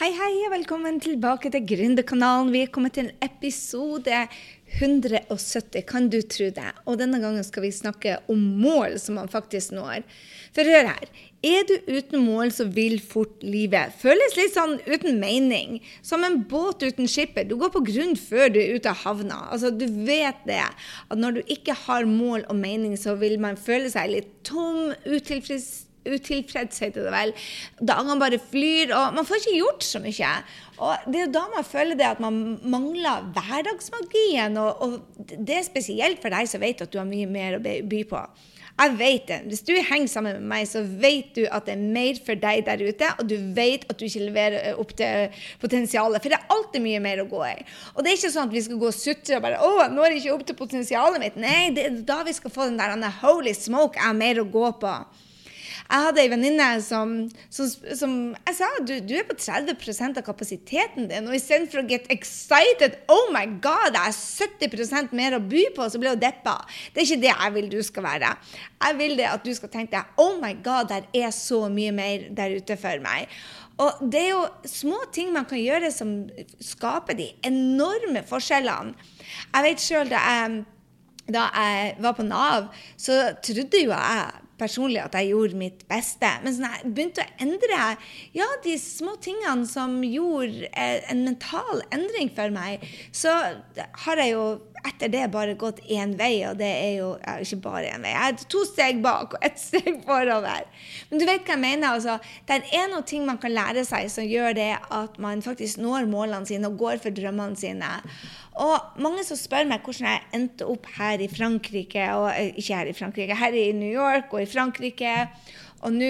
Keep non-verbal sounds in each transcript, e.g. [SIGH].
Hei, hei, og velkommen tilbake til Gründerkanalen. Vi er kommet til episode 170, kan du tro det? Og denne gangen skal vi snakke om mål som man faktisk når. For hør her. Er du uten mål, så vil fort livet føles litt sånn uten mening. Som en båt uten skipper. Du går på grunn før du er ute av havna. Altså, du vet det. At når du ikke har mål og mening, så vil man føle seg litt tom, utilfreds utilfreds, heter det vel. Dagene bare flyr, og man får ikke gjort så mye. Og det er jo da man føler det at man mangler hverdagsmagien. Og, og det er spesielt for deg som vet at du har mye mer å by på. Jeg vet det. Hvis du henger sammen med meg, så vet du at det er mer for deg der ute, og du vet at du ikke leverer opp til potensialet. For det er alltid mye mer å gå i. Og det er ikke sånn at vi skal gå og sutre og bare 'Å, jeg når ikke opp til potensialet mitt'. Nei, det er da vi skal få den der 'holy smoke', jeg har mer å gå på'. Jeg hadde ei venninne som, som, som, Jeg sa du, du er på 30 av kapasiteten din. Og istedenfor å get excited Oh my God, jeg har 70% mer å by på, så ble hun deppa. Det er ikke det jeg vil du skal være. Jeg vil det at du skal tenke deg Oh my God, der er så mye mer der ute for meg. Og det er jo små ting man kan gjøre som skaper de enorme forskjellene. Jeg vet sjøl da da jeg var på Nav, så trodde jo jeg personlig at jeg gjorde mitt beste. Men sånn, jeg begynte å endre ja, de små tingene som gjorde eh, en mental endring for meg, så har jeg jo etter det bare gått én vei, og det er jo ja, ikke bare én vei. Jeg er to steg bak og ett steg forover. Men du vet hva jeg mener? altså. Det er noe ting man kan lære seg som gjør det at man faktisk når målene sine og går for drømmene sine. Og mange som spør meg hvordan jeg endte opp her i Frankrike, og eh, ikke her i Frankrike, her i New York og i Frankrike. Og nå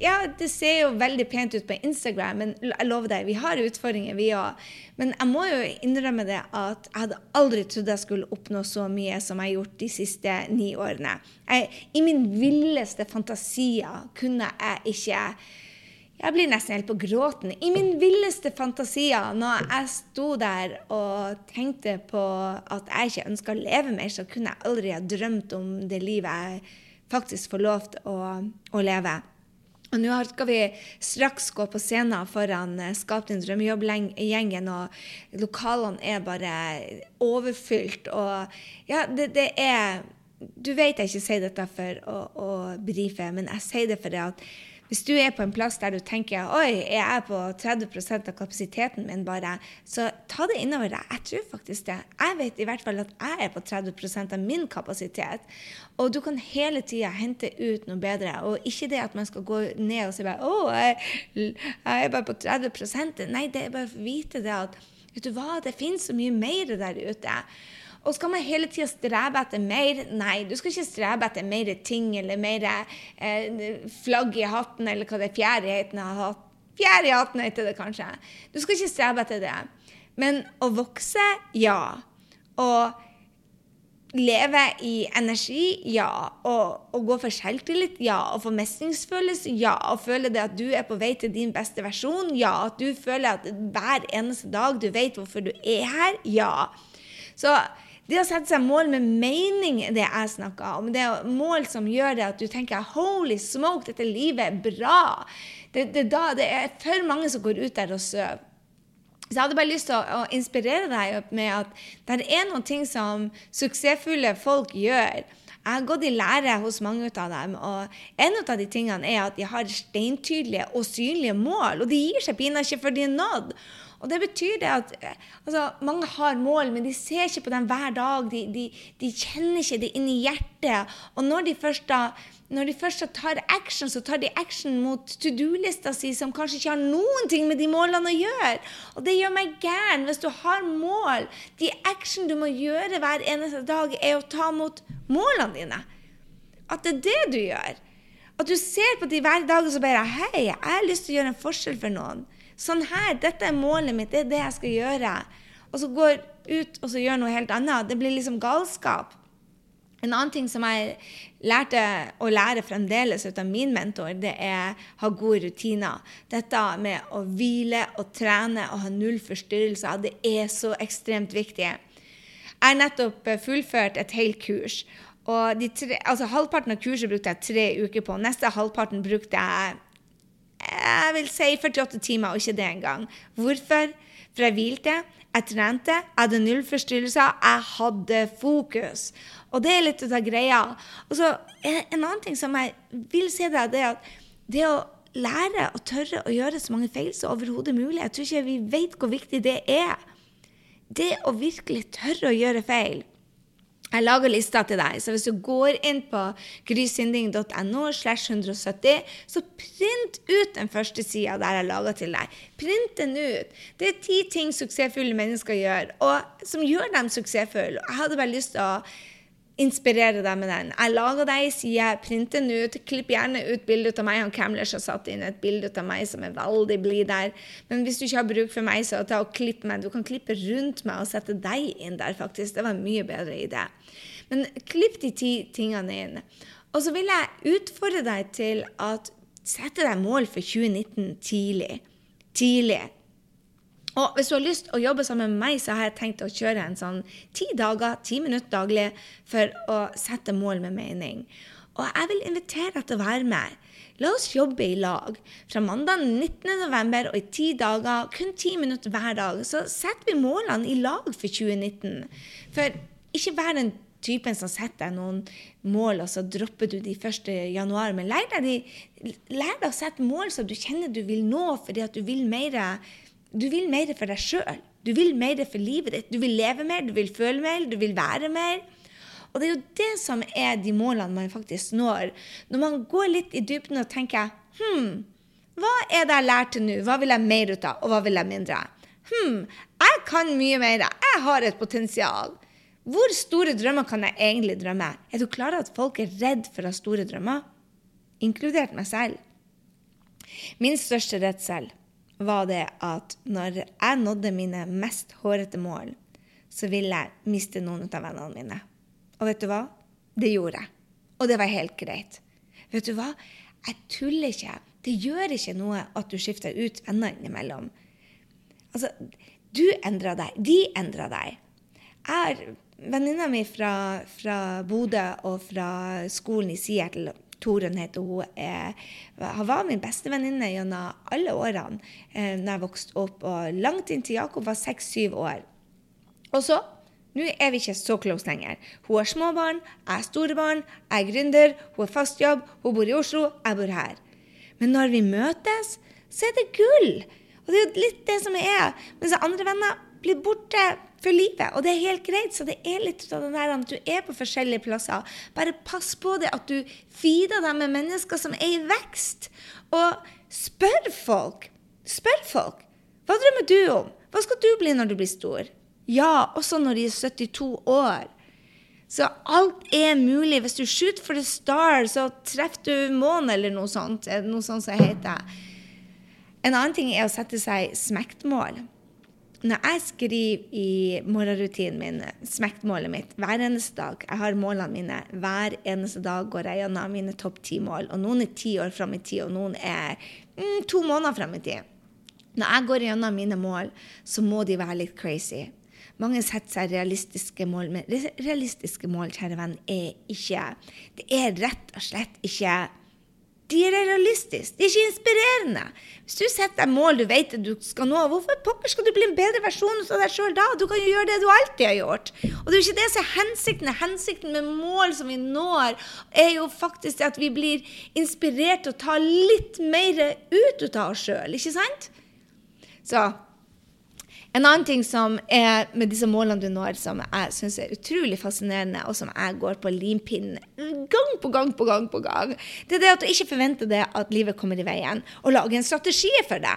Ja, det ser jo veldig pent ut på Instagram, men jeg lover deg, vi har utfordringer, vi òg. Men jeg må jo innrømme det at jeg hadde aldri trodd jeg skulle oppnå så mye som jeg har gjort de siste ni årene. Jeg, I min villeste fantasier kunne jeg ikke jeg blir nesten helt på gråten. I min villeste fantasier, når jeg sto der og tenkte på at jeg ikke ønska å leve mer, så kunne jeg aldri ha drømt om det livet jeg faktisk får lov til å, å leve. Og nå skal vi straks gå på scenen foran eh, Skap din drømmejobb-gjengen, og lokalene er bare overfylt. Og ja, det, det er Du vet jeg ikke sier dette for å, å brife, men jeg sier det for at hvis du er på en plass der du tenker oi, jeg er på 30% av kapasiteten min bare, så ta det innover deg. Jeg tror faktisk det. Jeg vet i hvert fall at jeg er på 30% av min kapasitet. Og du kan hele tida hente ut noe bedre. Og ikke det at man skal gå ned og si bare å, jeg, jeg er bare på 30% Nei, det er bare å vite det at vet du hva, det finnes så mye mer der ute. Og skal man hele tida strebe etter mer? Nei, du skal ikke strebe etter mer ting eller mer eh, flagg i hatten eller hva det er fjær i hatten. Fjær i hatten heter det kanskje. Du skal ikke strebe etter det. Men å vokse, ja. Og leve i energi, ja. Og gå for selvtillit, ja. Og få mestringsfølelse, ja. Og føle det at du er på vei til din beste versjon, ja. At du føler at hver eneste dag du vet hvorfor du er her, ja. Så det å sette seg mål med mening det jeg snakker om. Det er mål som gjør det at du tenker 'holy smoke, dette livet er bra'. Det, det, da, det er for mange som går ut der og sover. Så jeg hadde bare lyst til å, å, inspirere deg med at det er noen ting som suksessfulle folk gjør. Jeg har gått i lære hos mange av dem, og en av de tingene er at de har steintydelige og synlige mål, og de gir seg pinadø ikke før de er nådd. Og det betyr det at altså, mange har mål, men de ser ikke på dem hver dag. De, de, de kjenner ikke det inni hjertet. Og når de først da når de først tar action, så tar de action mot to do-lista si, som kanskje ikke har noen ting med de målene å gjøre. Og det gjør meg gæren. Hvis du har mål, de action du må gjøre hver eneste dag, er å ta mot målene dine. At det er det du gjør. At du ser på de hver dag og så bare Hei, jeg har lyst til å gjøre en forskjell for noen. Sånn her, dette er målet mitt, det er det jeg skal gjøre. Og så går ut og så gjør noe helt annet. Det blir liksom galskap. En annen ting som jeg lærte å lære fremdeles ut av min mentor, det er ha gode rutiner. Dette med å hvile og trene og ha null forstyrrelser, det er så ekstremt viktig. Jeg har nettopp fullført et helt kurs. og tre, altså Halvparten av kurset brukte jeg tre uker på. Neste halvparten brukte jeg jeg vil si 48 timer, og ikke det engang. Hvorfor? For jeg hvilte, jeg trente, jeg hadde null forstyrrelser, jeg hadde fokus. Og det er litt av greia. Og så En annen ting som jeg vil si, det er at det å lære å tørre å gjøre så mange feil som overhodet mulig Jeg tror ikke vi vet hvor viktig det er. Det å virkelig tørre å gjøre feil. Jeg lager lista til deg, så hvis du går inn på grysynding.no, slash 170, så print ut den første sida der jeg lager til deg. Print den ut. Det er ti ting suksessfulle mennesker gjør, og som gjør dem suksessfulle. Jeg hadde bare lyst til å inspirere deg med den. Jeg lager deg ei side, printer den ut. Klipp gjerne ut bilde av meg. Han Camlers har satt inn et bilde av meg som er veldig blid der. Men hvis du ikke har bruk for meg, så ta og klipp meg. Du kan klippe rundt meg og sette deg inn der, faktisk. Det var en mye bedre idé. Men klipp de ti tingene inn. Og så vil jeg utfordre deg til at sette deg mål for 2019 tidlig. Tidlig. Og hvis du har lyst å jobbe sammen med meg, så har jeg tenkt å kjøre en sånn ti dager, ti minutter daglig for å sette mål med mening. Og jeg vil invitere deg til å være med. La oss jobbe i lag. Fra mandag 19.11. og i ti dager, kun ti minutter hver dag, så setter vi målene i lag for 2019. For ikke vær den typen som setter deg noen mål, og så dropper du de 1. januar. Men lær deg, de, lær deg å sette mål som du kjenner du vil nå, fordi at du vil mer du vil mer for deg sjøl. Du vil mer for livet ditt. Du vil leve mer, du vil føle mer, du vil være mer. Og det er jo det som er de målene man faktisk når. Når man går litt i dybden og tenker Hm, hva er det jeg lærte nå? Hva vil jeg mer ut av, og hva vil jeg mindre? Hm, jeg kan mye mer. Jeg har et potensial. Hvor store drømmer kan jeg egentlig drømme? Er du klar over at folk er redd for å ha store drømmer? Inkludert meg selv. Min største redsel var det at når jeg nådde mine mest hårete mål, så ville jeg miste noen av vennene mine. Og vet du hva? Det gjorde jeg. Og det var helt greit. Vet du hva? Jeg tuller ikke. Det gjør ikke noe at du skifter ut venner innimellom. Altså, du endra deg. De endra deg. Jeg Venninna mi fra, fra Bodø og fra skolen i Seattle Torunn heter hun. Er, hun var min bestevenninne gjennom alle årene eh, når jeg vokste opp. Og langt inn til Jakob var seks-syv år. Og så nå er vi ikke så close lenger. Hun har små barn, jeg har store barn, jeg er gründer, hun har fast jobb, hun bor i Oslo, jeg bor her. Men når vi møtes, så er det gull. Og det er jo litt det som er. Mens andre venner blir borte for livet. Og det er helt greit. Så det er litt av den der at du er på forskjellige plasser. Bare pass på det at du feeder deg med mennesker som er i vekst. Og spør folk. Spør folk. Hva drømmer du om? Hva skal du bli når du blir stor? Ja, også når de er 72 år. Så alt er mulig. Hvis du shoot for the star, så treffer du månen, eller noe sånt. Noe sånt som heter. En annen ting er å sette seg smektmål når jeg skriver i morgenrutinen min, smektmålet mitt, hver eneste dag Jeg har målene mine. Hver eneste dag går jeg gjennom mine topp ti mål. Og noen er ti år fram i tid, og noen er mm, to måneder fram i tid. Når jeg går gjennom mine mål, så må de være litt crazy. Mange setter seg realistiske mål, men realistiske mål, kjære venn, er ikke Det er rett og slett ikke de er realistiske. De er ikke inspirerende. Hvis du setter deg mål du vet at du skal nå, hvorfor pokker skal du bli en bedre versjon av deg sjøl da? Du kan jo gjøre det du alltid har gjort. Og det er jo ikke det som er hensikten. Hensikten med mål som vi når, er jo faktisk at vi blir inspirert til å ta litt mer ut av oss sjøl, ikke sant? Så en annen ting som er med disse målene du når, som jeg syns er utrolig fascinerende, og som jeg går på limpinnen gang på gang på gang, på gang, det er det at du ikke forventer det at livet kommer i veien, og lager en strategi for det.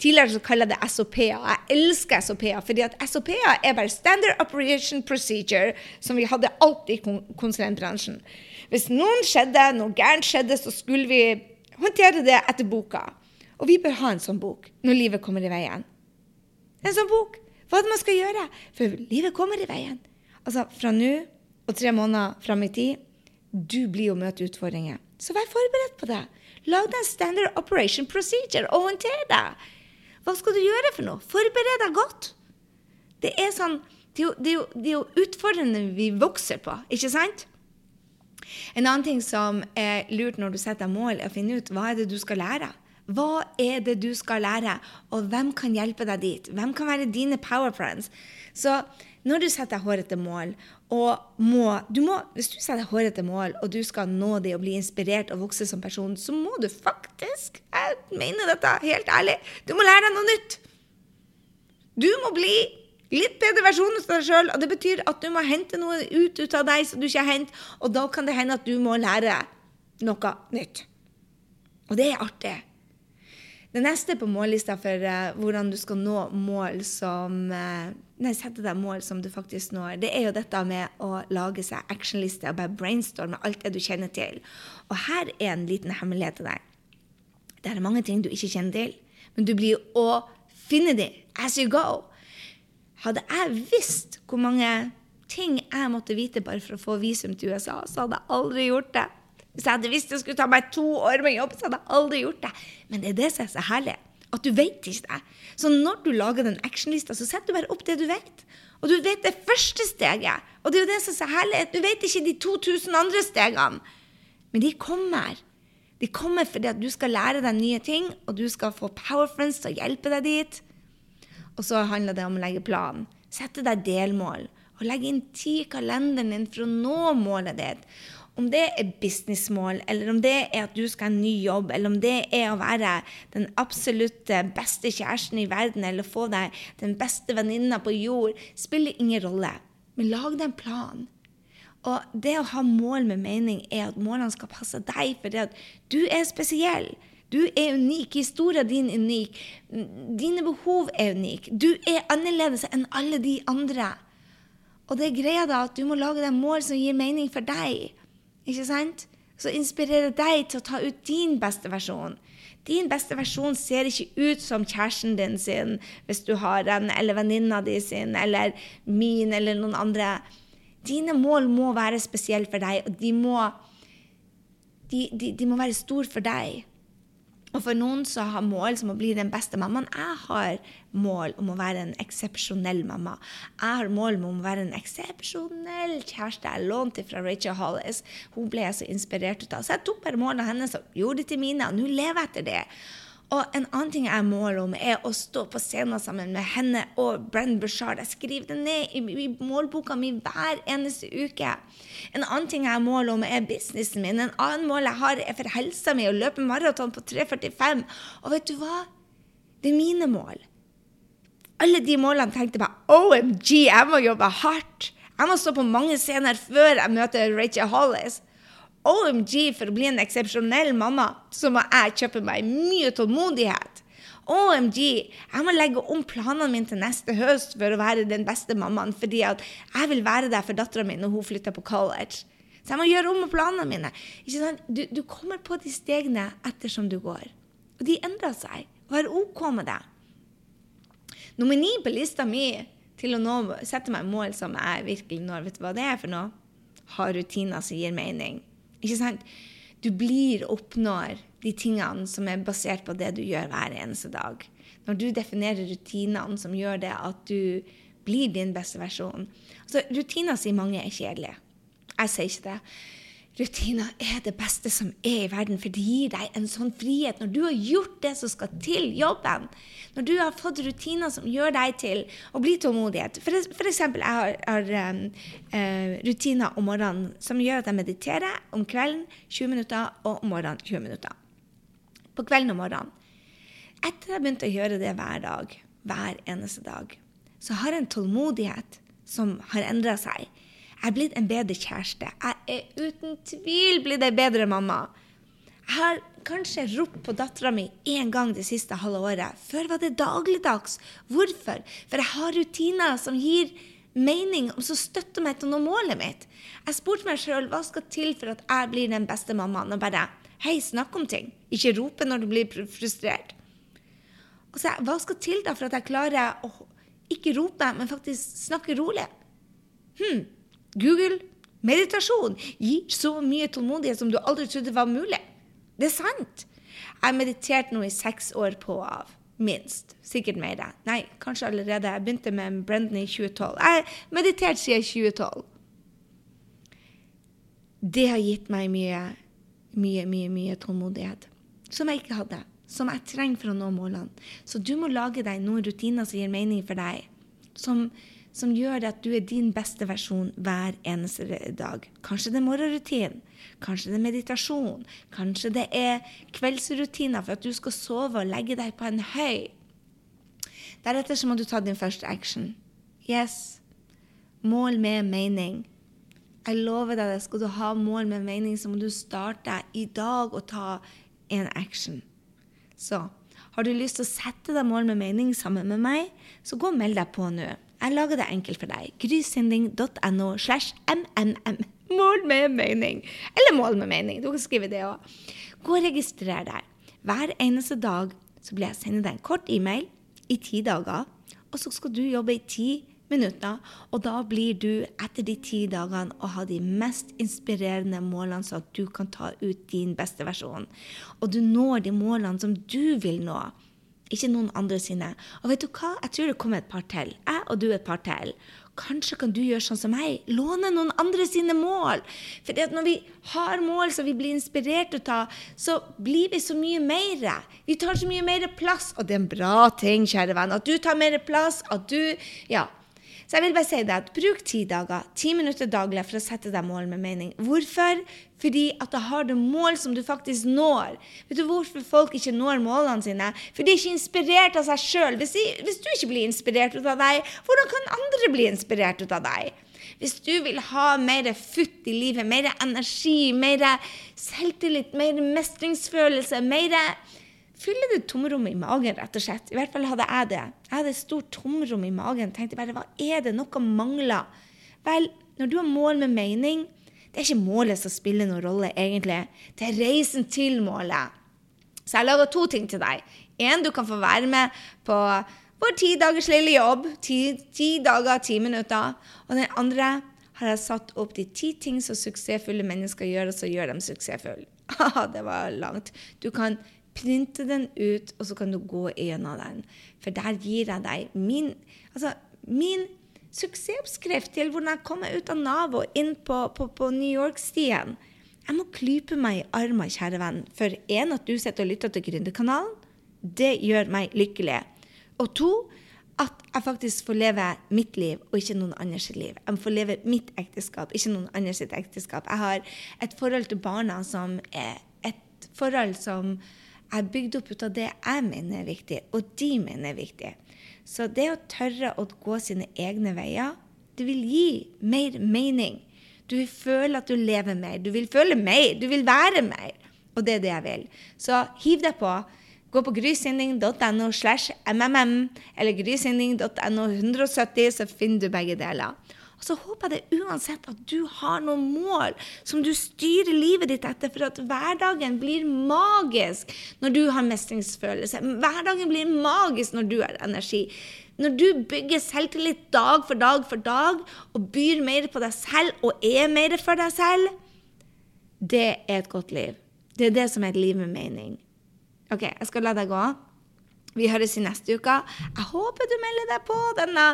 Tidligere så kaller jeg det SOP-er. Jeg elsker SOP-er, fordi at SOP-er er bare Standard Operation Procedure, som vi hadde alltid i konsulentbransjen. Hvis noen skjedde, noe gærent skjedde, så skulle vi håndtere det etter boka. Og vi bør ha en sånn bok når livet kommer i veien. En sånn bok. Hva er det man skal gjøre? For livet kommer i veien. Altså, fra nå og tre måneder fram i tid, du blir å møte utfordringer. Så vær forberedt på det. Lag deg en standard operation procedure og håndter det. Hva skal du gjøre for noe? Forbered deg godt. Det er sånn det er, jo, det, er jo, det er jo utfordrende vi vokser på, ikke sant? En annen ting som er lurt når du setter deg mål, er å finne ut hva er det du skal lære. Hva er det du skal lære, og hvem kan hjelpe deg dit? Hvem kan være dine power friends? Så når du setter deg hårete mål, og må, du må, hvis du setter deg hårete mål, og du skal nå det og bli inspirert og vokse som person, så må du faktisk Jeg mener dette helt ærlig. Du må lære deg noe nytt. Du må bli litt bedre versjon av deg sjøl, og det betyr at du må hente noe ut, ut av deg som du ikke har hentet, og da kan det hende at du må lære noe nytt. Og det er artig. Det neste på mållista for uh, hvordan du skal nå mål som uh, Nei, sette deg mål som du faktisk når, det er jo dette med å lage seg actionliste og bare brainstorme alt det du kjenner til. Og her er en liten hemmelighet til deg. Det er mange ting du ikke kjenner til, men du blir å finne dem as you go. Hadde jeg visst hvor mange ting jeg måtte vite bare for å få visum til USA, så hadde jeg aldri gjort det. Hvis jeg hadde visst det skulle ta meg to år med jobb, så hadde jeg aldri gjort det. Men det er det som er så herlig. At du vet ikke det. Så når du lager den actionlista, så setter du bare opp det du vet. Og du vet det første steget. Og det er jo det som er så herlig. Du vet ikke de 2000 andre stegene. Men de kommer. De kommer fordi at du skal lære deg nye ting, og du skal få powerfriends til å hjelpe deg dit. Og så handler det om å legge plan. Sette deg delmål. Og legge inn tid i kalenderen din for å nå målet ditt. Om det er businessmål, eller om det er at du skal ha en ny jobb, eller om det er å være den absolutt beste kjæresten i verden, eller få deg den beste venninna på jord, spiller ingen rolle. Men lag deg en plan. Og det å ha mål med mening er at målene skal passe deg, fordi at du er spesiell. Du er unik. Historien din er unik. Dine behov er unike. Du er annerledes enn alle de andre. Og det er greia da at du må lage deg mål som gir mening for deg. Ikke sant? Så inspirerer deg til å ta ut din beste versjon. Din beste versjon ser ikke ut som kjæresten din sin, hvis du har den, eller venninna di sin, eller min, eller noen andre. Dine mål må være spesielle for deg, og de må, de, de, de må være store for deg. Og for noen så har mål som å bli den beste mammaen. Jeg har mål om å være en eksepsjonell mamma. Jeg har mål om å være en eksepsjonell kjæreste. Jeg lånte fra Rachel Hollis. Hun ble jeg så inspirert av. Så jeg tok bare målene hennes og gjorde det til mine, og nå lever jeg etter det. Og en annen ting jeg måler om, er å stå på scenen sammen med henne og Brenn Bushard. Jeg skriver det ned i, i, målboka mi hver eneste uke. En annen ting jeg måler om, er businessen min. En annen mål jeg har, er for helsa mi, å løpe maraton på 3,45. Og vet du hva? Det er mine mål. Alle de målene tenkte jeg OMG, jeg må jobbe hardt. Jeg må stå på mange scener før jeg møter Rachel Hollis. OMG, for å bli en eksepsjonell mamma, så må jeg kjøpe meg mye tålmodighet. OMG, jeg må legge om planene mine til neste høst for å være den beste mammaen, fordi jeg vil være der for dattera mi når hun flytter på college. Så jeg må gjøre om planene mine. Du, du, kommer på de stegene ettersom du går. Og de endrer seg. Og er OK med det. Nummer ni på lista mi til å nå, sette meg mål som jeg virkelig når. Vet du hva det er for noe? Ha rutiner som gir mening. Ikke sant? Du blir og oppnår de tingene som er basert på det du gjør hver eneste dag. Når du definerer rutinene som gjør det at du blir din beste versjon. Altså, rutiner sier mange er kjedelige. Jeg sier ikke det. Rutiner er det beste som er i verden, for det gir deg en sånn frihet. Når du har gjort det som skal til jobben, når du har fått rutiner som gjør deg til å bli tålmodighet For, for eksempel, jeg har, har um, uh, rutiner om morgenen som gjør at jeg mediterer om kvelden 20 minutter, og om morgenen 20 minutter. På kvelden og morgenen. Etter jeg begynte å gjøre det hver dag, hver eneste dag, så har jeg en tålmodighet som har endra seg. Jeg er blitt en bedre kjæreste. Jeg er uten tvil blitt ei bedre mamma. Jeg har kanskje ropt på dattera mi én gang det siste halve året. Før var det dagligdags. Hvorfor? For jeg har rutiner som gir mening, og som støtter meg til å nå målet mitt. Jeg spurte meg sjøl hva skal til for at jeg blir den beste mammaen. Og bare hei, snakk om ting. Ikke rope når du blir frustrert. Og så, hva skal til da for at jeg klarer å ikke rope, men faktisk snakke rolig? Hm, Google meditasjon gir så mye tålmodighet som du aldri trodde var mulig. Det er sant. Jeg har meditert nå i seks år på og av. Minst. Sikkert mer. Nei, kanskje allerede. Jeg begynte med Brendan i 2012. Jeg har meditert siden 2012. Det har gitt meg mye, mye, mye, mye tålmodighet. Som jeg ikke hadde. som jeg trenger for å nå målene. Så du må lage deg noen rutiner som gir mening for deg. Som, som gjør at du er din beste versjon hver eneste dag. Kanskje det er morgenrutin, kanskje det er meditasjon, kanskje det er kveldsrutiner for at du skal sove og legge deg på en høy. Deretter så må du ta din første action. Yes. Mål med mening. Jeg lover deg det. Skal du ha mål med mening, så må du starte i dag og ta en action. Så har du lyst til å sette deg mål med mening sammen med meg, så gå og meld deg på nå. Jeg lager det enkelt for deg. Grysynding.no slash mmm. Mål med mening. Eller mål med mening. Du kan skrive det òg. Gå og registrer deg. Hver eneste dag så blir jeg sende deg en kort e-mail i ti dager, og så skal du jobbe i ti minutter. Og da blir du etter de ti dagene å ha de mest inspirerende målene, så at du kan ta ut din beste versjon. Og du når de målene som du vil nå. Ikke noen andre sine. Og vet du hva? Jeg tror det kommer et par til. Jeg og du et par til. Kanskje kan du gjøre sånn som meg. Låne noen andre sine mål. For når vi har mål som vi blir inspirert til å ta, så blir vi så mye mer. Vi tar så mye mer plass. Og det er en bra ting, kjære venn, at du tar mer plass. At du Ja. Så jeg vil bare si det at bruk ti dager, ti minutter daglig for å sette deg mål med mening. Hvorfor? Fordi at da har du mål som du faktisk når. Vet du hvorfor folk ikke når målene sine? For de er ikke inspirert av seg sjøl. Hvis, hvis, du ikke blir inspirert ut av deg, hvordan kan andre bli inspirert ut av deg? Hvis du vil ha mer futt i livet, mer energi, mer selvtillit, mer mestringsfølelse, mer fyller det tomrommet i magen, rett og slett. I hvert fall hadde jeg det. Jeg hadde et stort tomrom i magen. Tenkte bare hva er det? Noe mangler. Vel, når du har mål med mening, det er ikke målet som spiller noen rolle, egentlig. Det er reisen til målet. Så jeg laga to ting til deg. En, du kan få være med på vår ti dagers lille jobb. Ti, ti dager, ti minutter. Og den andre har jeg satt opp de ti ting som suksessfulle mennesker gjør, og så gjør dem suksessfulle. [LAUGHS] det var langt. Du kan printe den ut, og så kan du gå gjennom den. For der gir jeg deg min, altså, min suksessoppskrift til hvordan jeg kommer ut av Nav og inn på, på, på New York-stien. Jeg må klype meg i armen, kjære venn, for én, at du sitter og lytter til Gründerkanalen. Det gjør meg lykkelig. Og to, at jeg faktisk får leve mitt liv og ikke noen andres liv. Jeg får leve mitt ekteskap, ikke noen andres ekteskap. Jeg har et forhold til barna som er et forhold som er bygd opp ut av det jeg mener er viktig, og de mener er viktig. Så det å tørre å gå sine egne veier, det vil gi mer mening. Du vil føle at du lever mer. Du vil føle mer. Du vil være mer. Og det er det jeg vil. Så hiv deg på. Gå på grysynding.no slash mmm eller grysynding.no 170, så finner du begge deler. Og så håper jeg det uansett at du har noen mål som du styrer livet ditt etter, for at hverdagen blir magisk når du har mestringsfølelse. Hverdagen blir magisk når du har energi. Når du bygger selvtillit dag for dag for dag og byr mer på deg selv og er mer for deg selv, det er et godt liv. Det er det som er et liv med mening. OK, jeg skal la deg gå. Vi høres i neste uke. Jeg håper du melder deg på denne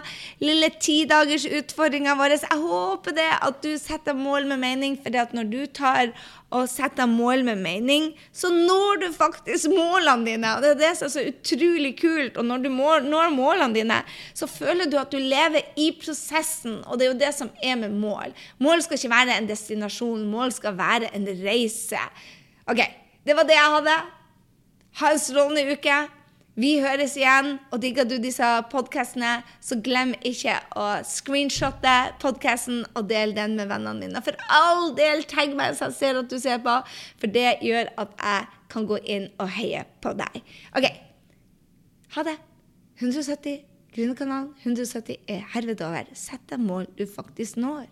lille tidagers utfordringa vår. Jeg håper det at du setter mål med mening, for når du tar og setter mål med mening, så når du faktisk målene dine. Og det er det som er så utrolig kult. Og når du når målene dine, så føler du at du lever i prosessen, og det er jo det som er med mål. Mål skal ikke være en destinasjon, mål skal være en reise. OK, det var det jeg hadde. Ha en strålende uke. Vi høres igjen, og digger du disse podkastene, så glem ikke å screenshotte podkasten og del den med vennene dine. For all del, tagg meg så jeg ser at du ser på, for det gjør at jeg kan gå inn og heie på deg. OK. Ha det. 170 Gründerkanalen 170 er herved over. Sett deg mål du faktisk når.